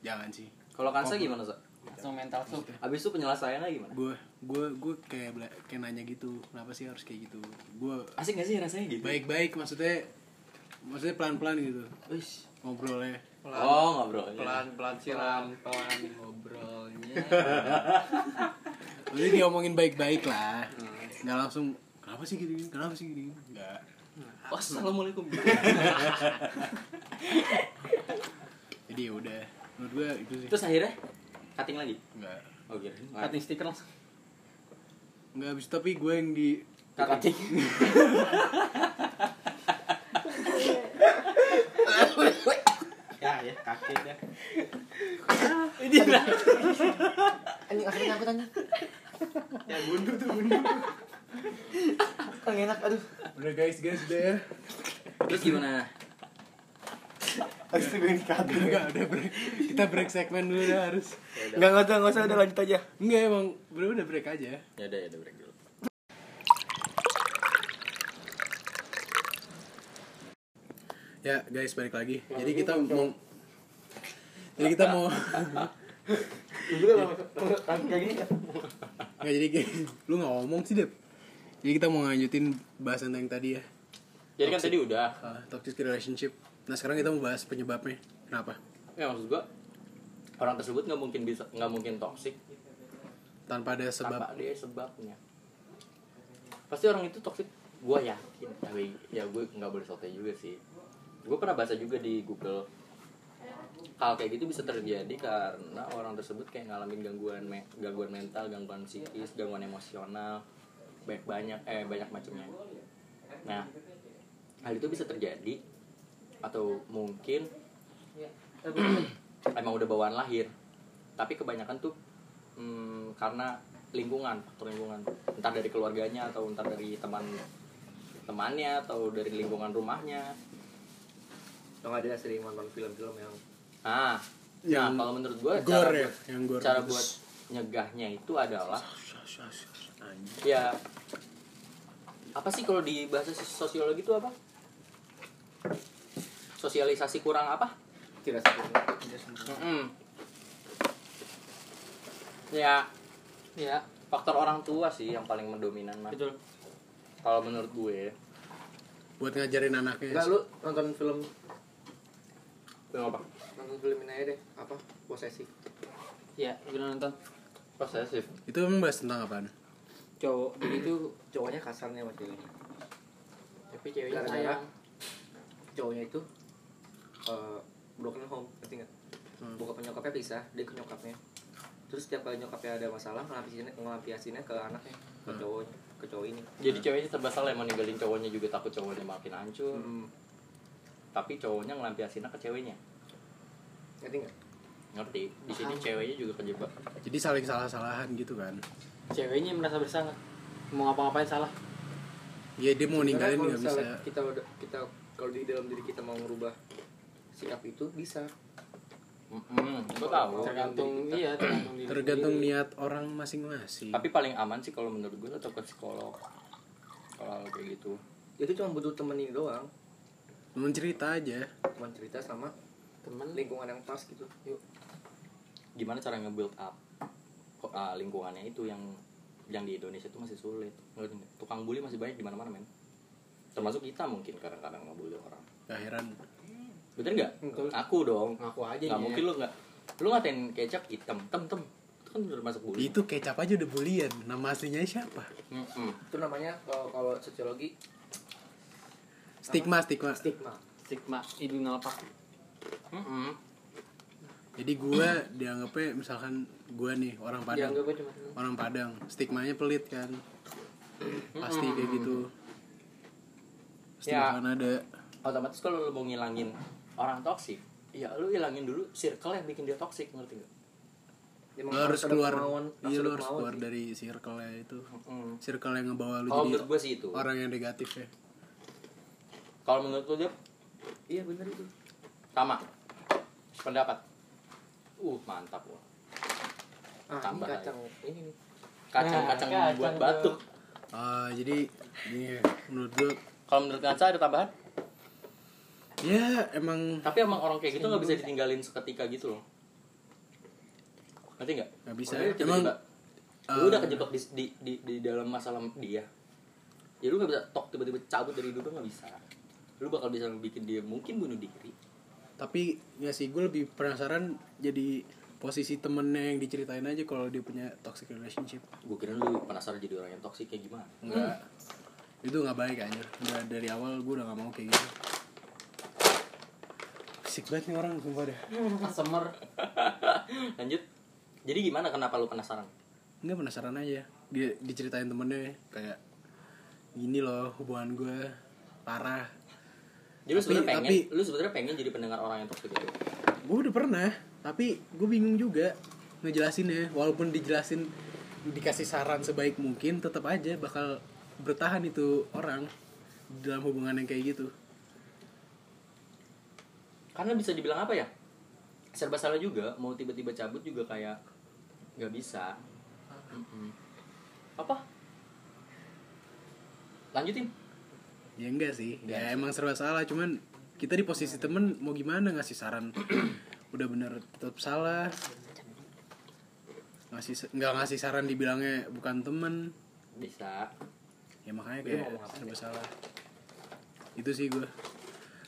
S3: Jangan sih
S2: Kalau kansa gimana, Sa?
S5: Langsung mental sup
S2: Abis itu penyelesaiannya gimana?
S3: Gue gue gue kayak bela- kayak nanya gitu Kenapa sih harus kayak gitu? Gue
S2: Asik gak sih rasanya gitu?
S3: baik-baik maksudnya Maksudnya pelan-pelan gitu.
S2: Wih.
S3: Ngobrolnya.
S2: Oh, ngobrol.
S5: pelan pelan siram.
S2: Pelan ngobrolnya.
S3: Maksudnya diomongin baik-baik lah. Nggak langsung Kenapa sih gini Kenapa sih gini? Enggak
S2: Wassalamualaikum.
S3: Jadi ya udah. Menurut gue itu sih.
S2: Terus akhirnya cutting lagi.
S3: Enggak
S2: Oh, kira.
S5: cutting stiker langsung
S3: Enggak habis tapi gue yang di
S2: Cutting. [laughs] ya, ya, kaget ya.
S4: anjing akhirnya aku tanya
S2: Ya gundu tuh gundu.
S4: kan enak aduh
S3: Udah guys guys udah ya
S2: Terus gimana?
S3: Enggak udah break Kita break segmen dulu dah harus
S4: nggak nggak usah nggak usah udah lanjut aja
S3: Enggak emang Udah udah break aja
S2: Ya udah, ya udah break dulu.
S3: Ya guys balik lagi. Jadi kita mau Jadi kita mau
S4: kayak gini kan
S3: nggak jadi kayak lu nggak ngomong sih Dep. Jadi kita mau lanjutin bahasan yang tadi ya.
S2: Jadi kan tadi udah.
S3: Uh, toxic relationship. Nah sekarang kita mau bahas penyebabnya. Kenapa?
S2: Ya maksud gua orang tersebut nggak mungkin bisa nggak mungkin toksik
S3: Tanpa ada sebab.
S2: tanpa dia sebabnya. Pasti orang itu toksik. Gua yakin. Tapi ya gue nggak boleh sotoy juga sih. Gue pernah baca juga di Google hal kayak gitu bisa terjadi karena orang tersebut kayak ngalamin gangguan me- gangguan mental, gangguan psikis, gangguan emosional, banyak banyak eh banyak macamnya. hal itu bisa terjadi atau mungkin [clears throat] emang udah bawaan lahir. Tapi kebanyakan tuh hmm, karena lingkungan faktor lingkungan. Entah dari keluarganya atau entah dari teman temannya atau dari lingkungan rumahnya.
S7: Lo nggak dia sering nonton film-film yang
S2: nah
S3: Yang
S2: nah kalau menurut gue
S3: gore
S2: cara
S3: ya,
S2: buat,
S3: yang gore
S2: cara buat nyegahnya itu adalah ya apa sih kalau di bahasa sosiologi itu apa sosialisasi kurang apa?
S7: Tidak sempurna tidak sempurna
S2: ya
S5: ya
S2: faktor orang tua sih yang paling mendominan mah
S5: betul.
S2: Kalau menurut gue.
S3: Buat ngajarin anaknya
S7: enggak lu nonton film
S2: film apa?
S7: nonton film ini aja deh. Apa? Posesif.
S5: Ya gue nonton.
S2: Posesif.
S3: Itu emang bahas tentang apaan?
S5: Cowok
S7: jadi itu cowoknya kasarnya sama ceweknya
S5: tapi ceweknya sayang.
S7: Cowoknya itu eh, broken home ngerti nggak?
S3: Hmm.
S7: bokap nyokapnya pisah dia ke nyokapnya. Terus setiap kali nyokapnya ada masalah ngelampiasinnya ngelampiasinnya ke anaknya ke
S3: Hmm.
S7: cowoknya ke cowok ini.
S2: Jadi ceweknya serba salah emang ninggalin cowoknya juga takut cowoknya makin hancur.
S7: Hmm.
S2: tapi cowoknya ngelampiasinnya ke ceweknya.
S7: Ngerti nggak?
S2: Ngerti. Di sini ceweknya juga kejebak.
S3: Jadi saling salah-salahan gitu kan?
S5: Ceweknya merasa bersalah. Mau ngapa-ngapain salah.
S3: Ya dia mau ninggalin nggak bisa.
S7: kita kita kalau di dalam diri kita mau merubah sikap itu bisa.
S2: Gue tahu.
S5: tergantung iya tergantung
S3: tergantung niat orang masing-masing.
S2: Tapi paling aman sih kalau menurut gue tetap ke psikolog. Kalau kayak gitu.
S7: Itu cuma butuh temen ini doang.
S3: Temen cerita aja.
S7: Teman cerita sama
S5: temen.
S7: lingkungan yang pas gitu. Yuk.
S2: Gimana cara nge-build up kok ah, lingkungannya itu yang yang di Indonesia itu masih sulit. Tukang bully masih banyak di mana-mana men. Termasuk kita mungkin kadang-kadang ngebully orang.
S3: Gak heran
S2: bener nggak?
S5: Betul.
S2: aku dong.
S5: Ngaku aja
S2: nggak mungkin lu nggak lu ngatain kecap hitam tem tem. Itu kan udah masuk bully.
S3: Itu kecap aja udah bulian. Nama aslinya siapa?
S2: Mm-mm.
S7: itu namanya kalau kalau sociologi
S3: stigma stigma.
S7: Stigma.
S5: Stigma ibu ngapa
S2: Mm-mm.
S3: jadi gua dianggapnya misalkan gua nih orang Padang. Orang Padang. Stigmanya pelit kan. Pasti kayak gitu. Pasti
S2: Ya.
S3: akan ada.
S2: Otomatis kalau lu mau ngilangin orang toksik ya lu hilangin dulu circle yang bikin dia toksik ngerti nggak?
S7: Emang
S3: lo harus keluar
S7: kemauan,
S3: iya lo harus keluar
S7: sih.
S3: dari circle nya itu.
S2: Mm.
S3: circle yang ngebawa lu
S2: kalau
S3: jadi
S2: menurut gue sih itu.
S3: orang yang negatif ya.
S2: Kalau menurut lu dia
S7: iya bener itu.
S2: Sama. Pendapat? Uh mantap wah
S7: ah ini
S2: Tambah
S7: kacang. ini nih.
S2: Kacang-kacang
S5: Nah,
S2: buat
S5: kacang.
S2: batu
S5: tuh.
S3: Ah, jadi ini ya, menurut gua
S2: kalau menurut Kansa ada tambahan
S3: ya emang
S2: tapi emang orang kayak gitu nggak bisa ditinggalin seketika gitu loh. Ngerti nggak?
S3: Nggak bisa.
S2: Maksudnya
S3: emang
S2: tiba-tiba
S3: eh,
S2: lu udah kejebak di, di, di, di dalam masalah dia. Ya lu gak bisa tok tiba-tiba cabut dari hidup lu nggak bisa. Lu bakal bisa bikin dia mungkin bunuh diri.
S3: Tapi ya sih gue lebih penasaran jadi posisi temennya yang diceritain aja kalau dia punya toxic relationship.
S2: Gue kira lu penasaran jadi orang yang toksik kayak gimana?
S3: Enggak. Itu nggak baik aja udah dari awal gue udah nggak mau kayak gitu Asik banget nih orang sumpah deh. [laughs]
S5: Semer
S2: lanjut. Jadi gimana? Kenapa lu penasaran?
S3: Enggak penasaran aja. Dia diceritain temennya kayak gini loh hubungan gue parah.
S2: Jadi lu sebenarnya pengen
S3: tapi-
S2: lu sebenarnya pengen jadi pendengar orang yang toksik itu?
S3: Gue udah pernah tapi gue bingung juga ngejelasinnya. Walaupun dijelasin dikasih saran sebaik mungkin tetap aja bakal bertahan itu orang dalam hubungan yang kayak gitu
S2: karena bisa dibilang apa ya? Serba salah juga mau tiba-tiba cabut juga kayak nggak bisa. Mm-mm. apa? Lanjutin.
S3: Ya enggak sih. Ya emang serba salah cuman kita di posisi temen mau gimana ngasih saran? [clears throat] Udah bener tetap salah. Ngasih nggak ngasih saran dibilangnya bukan temen.
S2: Bisa.
S3: Ya makanya kayak serba salah. Itu sih gue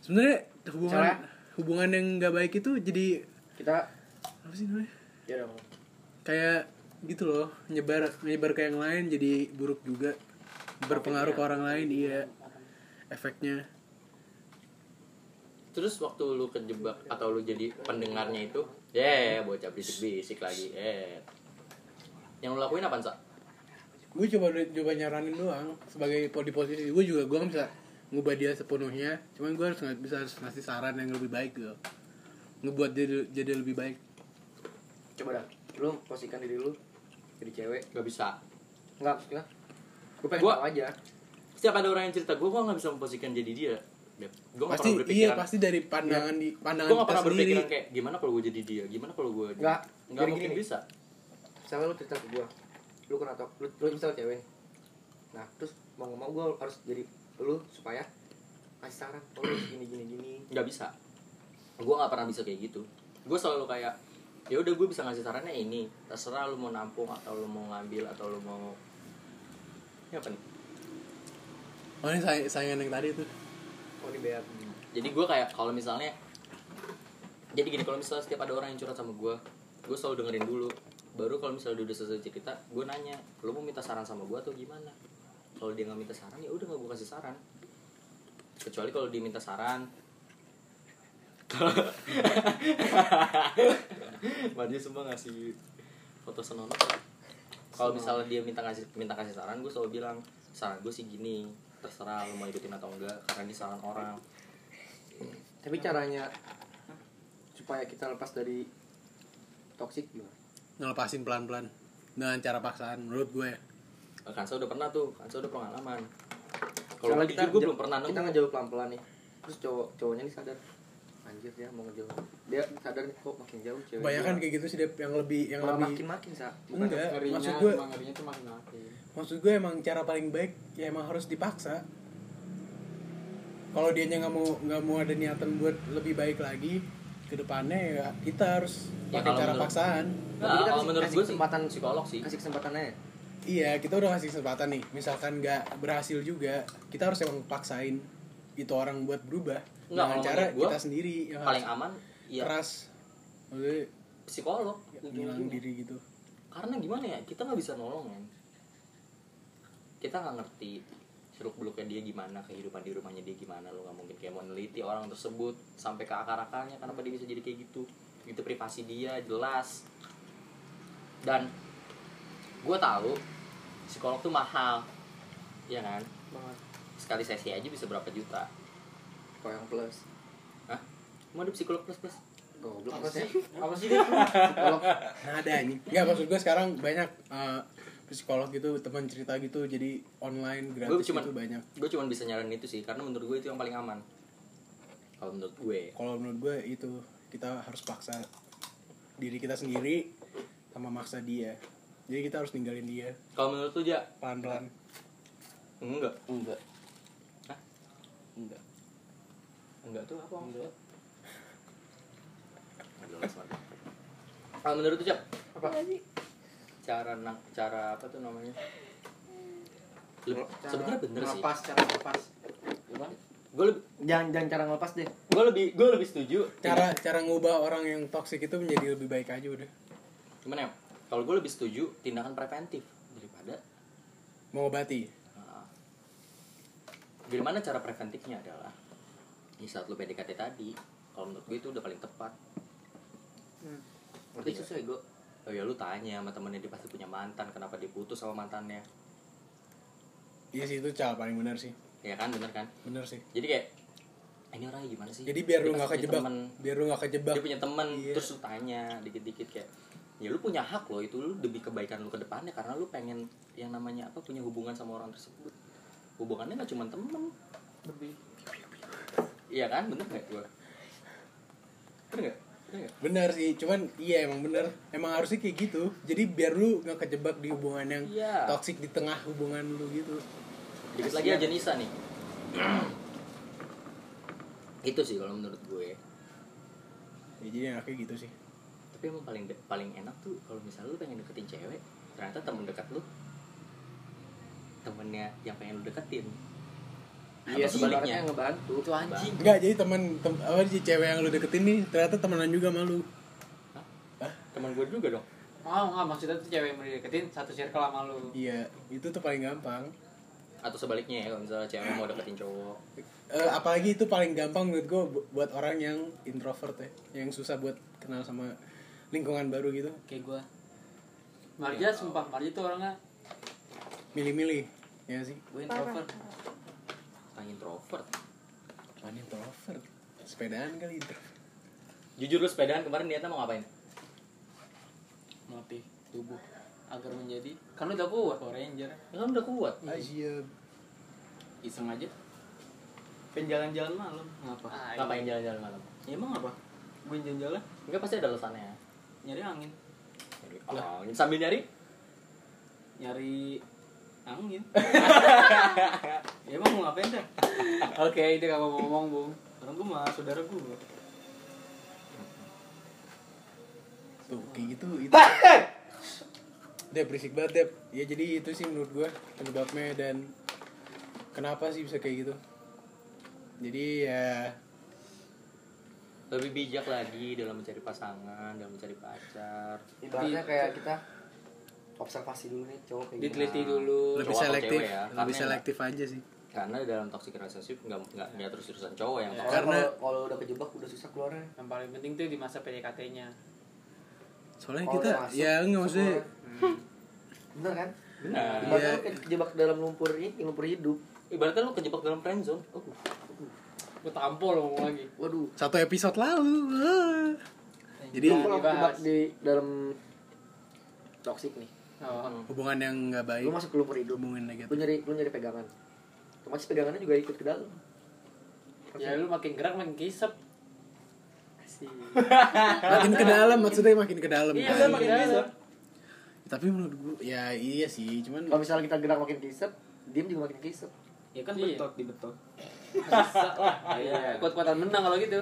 S3: sebenarnya hubungan
S7: Cara-
S3: hubungan yang nggak baik itu jadi
S7: kita
S3: apa sih namanya?
S7: Ya dong
S3: kayak gitu loh nyebar nyebar ke yang lain jadi buruk juga. Berpengaruh ke orang lain iya. Efeknya.
S2: Terus waktu lu kejebak atau lu jadi pendengarnya itu ya bocah bisik-bisik lagi eh. Yang lu lakuin apa sa?
S3: Gue coba coba nyaranin doang sebagai di posisi gue juga gue nggak bisa ngubah dia sepenuhnya. Cuman gue harus nggak bisa harus ngasih saran yang lebih baik gitu. Ngebuat dia jadi lebih baik.
S7: Coba dah lu posisikan diri lu jadi cewek.
S2: Gak bisa.
S7: enggak ya. Gue pengen
S2: Gua-
S7: tahu aja.
S2: Setiap ada orang yang cerita gue, gue gak bisa memposisikan jadi dia. Gue
S3: pasti
S2: pernah
S3: iya pasti dari pandangan di pandangan
S2: gue gak pernah berpikiran kayak gimana kalau gue jadi dia, gimana kalau gue
S7: Nggak,
S2: nggak mungkin
S7: gini.
S2: bisa.
S7: misalnya lu cerita ke gue lu kena tau lu, lu misalnya cewek nah terus mau nggak mau gue harus jadi lu supaya kasih saran oh lu gini gini gini.
S2: Nggak bisa. Gue gak pernah bisa kayak gitu. Gue selalu kayak ya udah gue bisa ngasih sarannya ini. Terserah lu mau nampung atau lu mau ngambil atau lu mau ya apa nih?
S3: Oh ini say saingan yang tadi tuh
S7: oh ini beat
S2: jadi gue kayak kalau misalnya jadi gini kalau misalnya setiap ada orang yang curhat sama gue gue selalu dengerin dulu. Baru kalau misalnya udah selesai cerita gue nanya lo mau minta saran sama gue atau gimana kalau dia nggak minta saran ya udah nggak gue kasih saran. Kecuali kalau dia minta saran. [laughs] Maju semua ngasih foto senonoh. Kalau misalnya dia minta ngasih minta kasih saran gue selalu bilang saran gue sih gini terserah lo mau ikutin atau enggak karena ini saran orang.
S7: Tapi caranya supaya kita lepas dari toxic gimana?
S3: Ngelepasin pelan-pelan dengan cara paksaan menurut gue. ya.
S2: Kansa udah pernah tuh, Kansa udah pengalaman. Kalau
S7: Kalau
S2: gue belum pernah
S7: kita
S2: nemu.
S7: ngejauh pelan pelan nih terus cowok cowoknya nih sadar anjir dia mau ngejauh dia sadar nih kok makin jauh cewek
S3: Banyakan
S7: gua.
S3: kayak gitu sih Dep, yang lebih yang
S7: malah
S3: lebih
S7: makin makin sa
S3: Enggak.
S5: ngerinya
S3: maksud gue-
S5: emang ngerinya tuh makin makin
S3: maksud gue emang cara paling baik ya emang harus dipaksa kalau dia nggak mau nggak mau ada niatan buat lebih baik lagi ke depannya ya kita harus
S2: Ya,
S3: pakai cara
S2: menurut-
S3: paksaan
S2: Nah,
S7: Tapi kita
S2: kalau
S7: kasih-
S2: menurut
S7: kasih
S2: gue sih
S7: kesempatan
S2: psikolog sih.
S7: kasih kesempatan aja
S3: iya kita udah kasih kesempatan nih misalkan nggak berhasil juga kita harus emang paksain itu orang buat berubah
S2: Nggak,
S3: dengan cara
S2: gua,
S3: kita sendiri yang
S2: Paling
S3: harus
S2: aman ya
S3: keras Maksudnya
S2: psikolog.
S3: ngilang
S2: ujung-ujungnya.
S3: diri gitu
S2: Karena gimana ya, kita nggak bisa nolong kan. Kita nggak ngerti seluk beluknya dia gimana, kehidupan di rumahnya dia gimana, lo nggak mungkin kayak mau neliti orang tersebut sampai ke akar akarnya kenapa dia bisa jadi kayak gitu. Itu privasi dia jelas. Dan gue tahu psikolog tuh mahal, ya kan? Sekali sesi aja bisa berapa juta.
S7: kalau yang plus?
S2: Hah? Mau ada psikolog plus plus?
S7: goblok.
S5: Apa
S7: sih?
S5: Apa sih dia?
S7: Psikolog.
S3: Nah ada nih nggak maksud gue sekarang banyak eh, psikolog gitu teman cerita gitu jadi online gratis
S2: cuman-
S3: itu banyak.
S2: Gue cuma bisa nyaranin itu sih, karena menurut gue itu yang paling aman. Kalau menurut gue,
S3: kalau menurut gue itu kita harus paksa diri kita sendiri sama maksa dia jadi kita harus ninggalin dia.
S2: Kalau menurut lu ya
S3: pelan pelan
S2: enggak.
S7: Enggak.
S2: Hah?
S7: enggak.
S2: Enggak tuh apa? Enggak. Kalau menurut lu Cak,
S7: apa?
S2: Cara nang cara apa tuh namanya? Sebenarnya bener sih.
S5: ngelepas cara ngelepas.
S2: Gue lebih
S7: jangan jangan cara ngelepas deh.
S2: gue lebih gue lebih setuju.
S3: Cara cara ngubah orang yang toksik itu menjadi lebih baik aja udah.
S2: Gimana ya kalau gue lebih setuju tindakan preventif daripada
S3: mengobati.
S2: Nah, gimana cara preventifnya adalah di saat lu PDKT tadi kalau menurut gue itu udah paling tepat.
S7: Ngerti
S2: Iya.
S7: susah gue
S2: oh ya lu tanya sama temennya dia pasti punya mantan kenapa dia putus sama mantannya?
S3: Iya sih itu cara paling benar sih.
S2: Ya kan? Bener kan?
S3: Bener sih.
S2: Jadi kayak "Ah, ini orangnya gimana sih?
S3: Jadi biar
S2: Dia
S3: lu nggak kejebak.
S2: temen.
S3: biar lu nggak kejebak.
S2: Dia punya temen
S3: Iya.
S2: terus lu tanya dikit-dikit kayak ya lu punya hak loh itu lu demi kebaikan lu ke depannya karena lu pengen yang namanya apa punya hubungan sama orang tersebut. Hubungannya nggak cuma temen.
S5: Lebih.
S2: Iya kan? Bener nggak gua? Bener nggak? Bener
S3: sih cuman iya emang bener. Emang harusnya kayak gitu. Jadi biar lu nggak kejebak di hubungan yang
S2: Iya.
S3: toksik di tengah hubungan lu gitu.
S2: Dikit lagi aja Nisa nih. Itu sih kalau menurut gue.
S3: Ya, jadi enaknya gitu sih
S2: tapi emang paling paling enak tuh kalau misalnya lu pengen deketin cewek ternyata temen dekat lu temennya yang pengen lu deketin.
S7: Iya
S2: Atau
S7: sebaliknya. ngebantu.
S5: Itu anjing.
S3: Enggak jadi teman tem, apa sih cewek yang lu deketin nih ternyata temenan juga malu
S2: teman gue juga dong.
S5: Oh nggak maksudnya tuh cewek yang mau dideketin satu circle sama lu.
S3: Iya itu tuh paling gampang.
S2: Atau sebaliknya ya kalau misalnya cewek mau deketin cowok.
S3: Eh, apalagi itu paling gampang menurut gue bu- buat orang yang introvert ya yang susah buat kenal sama lingkungan baru gitu
S5: kayak gua Marja sumpah Marja tuh orangnya
S3: milih-milih ya sih
S5: gue introvert
S2: tai introvert
S3: Mana introvert? Sepedaan kali introvert.
S2: jujur lu sepedaan kemarin niatnya mau ngapain
S5: Melatih tubuh agar menjadi kan lu udah kuat Power Ranger.
S2: ya kan udah kuat
S3: Asia.
S5: Iseng aja. Pengen jalan-jalan malam. Ngapa?
S2: ngapain jalan-jalan malam
S5: Ya emang apa? Gue jalan-jalan
S2: enggak pasti ada alasannya
S5: nyari angin.
S2: Nyari angin. sambil nyari
S5: Nyari angin. ya emang mau ngapain dah?
S3: Oke, itu gak mau ngomong, Bung.
S5: Orang gue mah saudara gue.
S3: Tuh, kayak gitu itu. [laughs] Dep berisik banget, Dep. Ya jadi itu sih menurut gua penyebabnya dan kenapa sih bisa kayak gitu. Jadi ya
S2: lebih bijak lagi dalam mencari pasangan dalam mencari pacar
S7: ibaratnya kayak kita observasi dulu nih cowok kayak
S5: Diteliti dulu.
S3: lebih
S2: cowok
S3: selektif,
S2: cewek ya,
S3: lebih
S2: karena
S3: selektif aja sih.
S2: karena dalam toxic relationship nggak nggak nggak terus terusan cowok yang toxic
S7: Soalnya
S3: Karena-
S7: kalau udah kejebak udah susah keluarnya
S5: Yang paling penting tuh di masa PDKT-nya.
S3: Soalnya
S7: Kalau
S3: kita
S7: masuk,
S3: ya enggak maksudnya
S7: keluar. bener kan
S2: benar
S7: ibaratnya
S3: Iya.
S7: lu kayak kejebak dalam lumpur ini lumpur hidup
S2: ibaratnya lu kejebak dalam friendzone oh,
S5: Gue tampol lo ngomong lagi.
S7: waduh
S3: satu episode lalu. Jadi
S7: lu kalau kejebak di dalam toxic nih
S5: Oh.
S3: hubungan yang nggak baik,
S7: lu masuk ke lumpur hidup
S3: hubungan
S7: lu
S3: negatif.
S7: nyari lu nyari pegangan otomatis pegangannya juga ikut ke dalam
S5: Ya lu makin gerak makin kisep. [laughs]
S3: Makin ke dalam maksudnya makin ke dalam.
S5: Iya,
S3: kan.
S5: makin kisep.
S3: Tapi menurut gua ya iya sih, cuman
S7: kalau misalnya kita gerak makin kisep diem juga makin kisep
S5: Ya kan
S1: Iya.
S5: betot dibetot. Bisa lah. [laughs] Iya. Kuat-kuatan menang kalau gitu.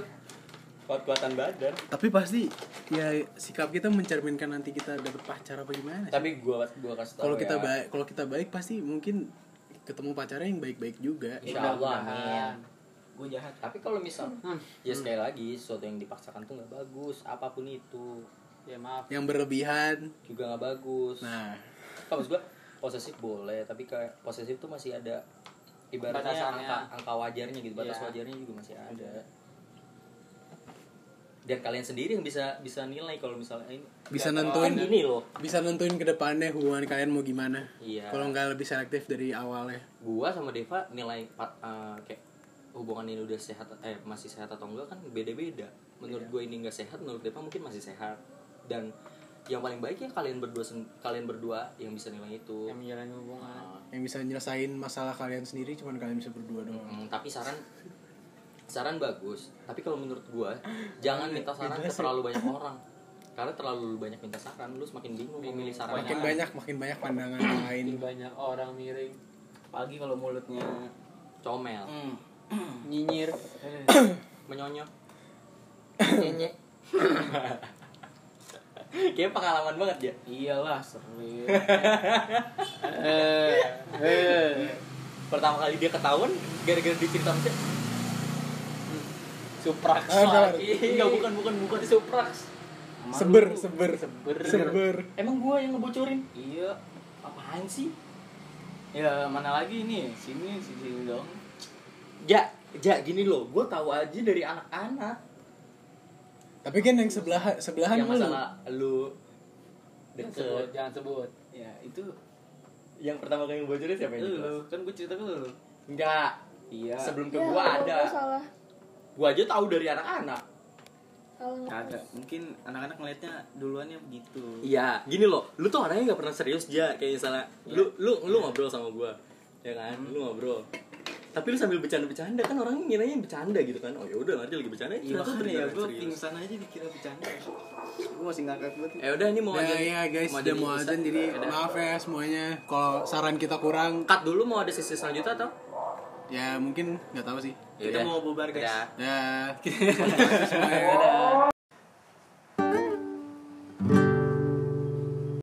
S2: kuat-kuatan badan
S3: tapi pasti ya sikap kita mencerminkan nanti kita dapet pacar apa gimana sih?
S2: tapi gua gua kasih tahu
S3: kalau kita
S2: ya,
S3: baik kalau kita baik pasti mungkin ketemu pacarnya yang baik-baik juga
S2: insya Allah amin
S5: Gue jahat.
S2: tapi kalau misal
S5: Hmm.
S2: ya sekali lagi sesuatu yang dipaksakan tuh nggak bagus apa pun itu
S5: Ya maaf.
S3: yang berlebihan
S2: juga nggak bagus
S3: nah
S2: kalau gua posesif boleh tapi kayak posesif tuh masih ada ibaratnya
S5: Batasannya.
S2: angka angka wajarnya gitu batas
S5: Iya.
S2: wajarnya juga masih ada dan kalian sendiri yang bisa bisa nilai kalau misalnya ini
S3: Bisa
S2: Kan
S3: nentuin.
S2: gini loh
S3: bisa nentuin ke depannya hubungan kalian mau gimana
S2: Iya.
S3: kalau nggak lebih selektif dari awalnya
S2: gua sama Deva nilai eh, kayak hubungan ini udah sehat eh masih sehat atau enggak kan beda-beda menurut gua ini nggak sehat menurut Deva mungkin masih sehat dan yang paling baik ya kalian berdua kalian berdua yang bisa nilai itu.
S5: Yang menjalani hubungan.
S2: Nah,
S3: yang bisa nyelesain masalah kalian sendiri cuman kalian bisa berdua doang.
S2: Mm, tapi saran saran bagus. Tapi kalau menurut gua jangan minta saran ke terlalu banyak orang. Karena terlalu banyak minta saran lu semakin bingung memilih saran
S3: makin banyak makin banyak pandangan yang lain.
S5: Makin banyak orang miring.
S1: Pagi kalau mulutnya
S2: comel.
S5: Nyinyir. [coughs]
S2: menyonyok [coughs] nyenyek [coughs] Kayaknya pengalaman banget ya
S5: Iyalah sering. eh, eh.
S2: Pertama kali dia ketahuan Gara-gara diceritain sih
S5: Suprax
S3: Ah,
S5: lagi.
S2: Enggak bukan bukan bukan
S5: Suprax.
S3: seber seber
S5: Seber.
S3: seber
S2: Emang gua yang ngebocorin
S1: iya
S2: Apaan sih?
S1: ya mana lagi nih sini sini dong
S2: Ja, ja gini loh Gua tahu aja dari anak-anak
S3: tapi kan yang sebelah sebelahan
S2: Yang
S3: lu
S2: masalah lu
S5: Jangan sebut,
S2: Deket
S5: jangan sebut.
S1: ya itu
S2: Yang pertama kali ngebocorin siapa yang
S1: lu. Kan gue cerita ke lu.
S2: Enggak.
S1: Iya.
S2: Sebelum ke
S6: Ya,
S2: gua ada.
S6: gua salah.
S2: Gua aja tahu dari anak-anak.
S1: Kagak mungkin anak-anak ngeliatnya duluannya begitu.
S2: Iya, gini loh, lu tuh orangnya nggak pernah serius aja kayak misalnya lu lu lu ngobrol sama gua, ya kan, lu ngobrol. Tapi lu sambil bercanda-bercanda kan orang ngiranya bercanda gitu kan. Oh ya udah nanti lagi bercanda.
S1: iya
S2: ternyata
S1: makanya ya gue pingsan aja dikira bercanda gue masih ngakak banget
S2: Ya udah ini mau
S3: Ya,
S2: aja.
S3: ya guys, udah mau azan jadi
S2: Udah.
S3: maaf ya semuanya kalau saran kita kurang
S2: cut dulu mau ada sesi selanjutnya atau?
S3: ya mungkin nggak tahu sih.
S2: Ya
S1: kita mau bubar guys. [laughs]
S3: Ya.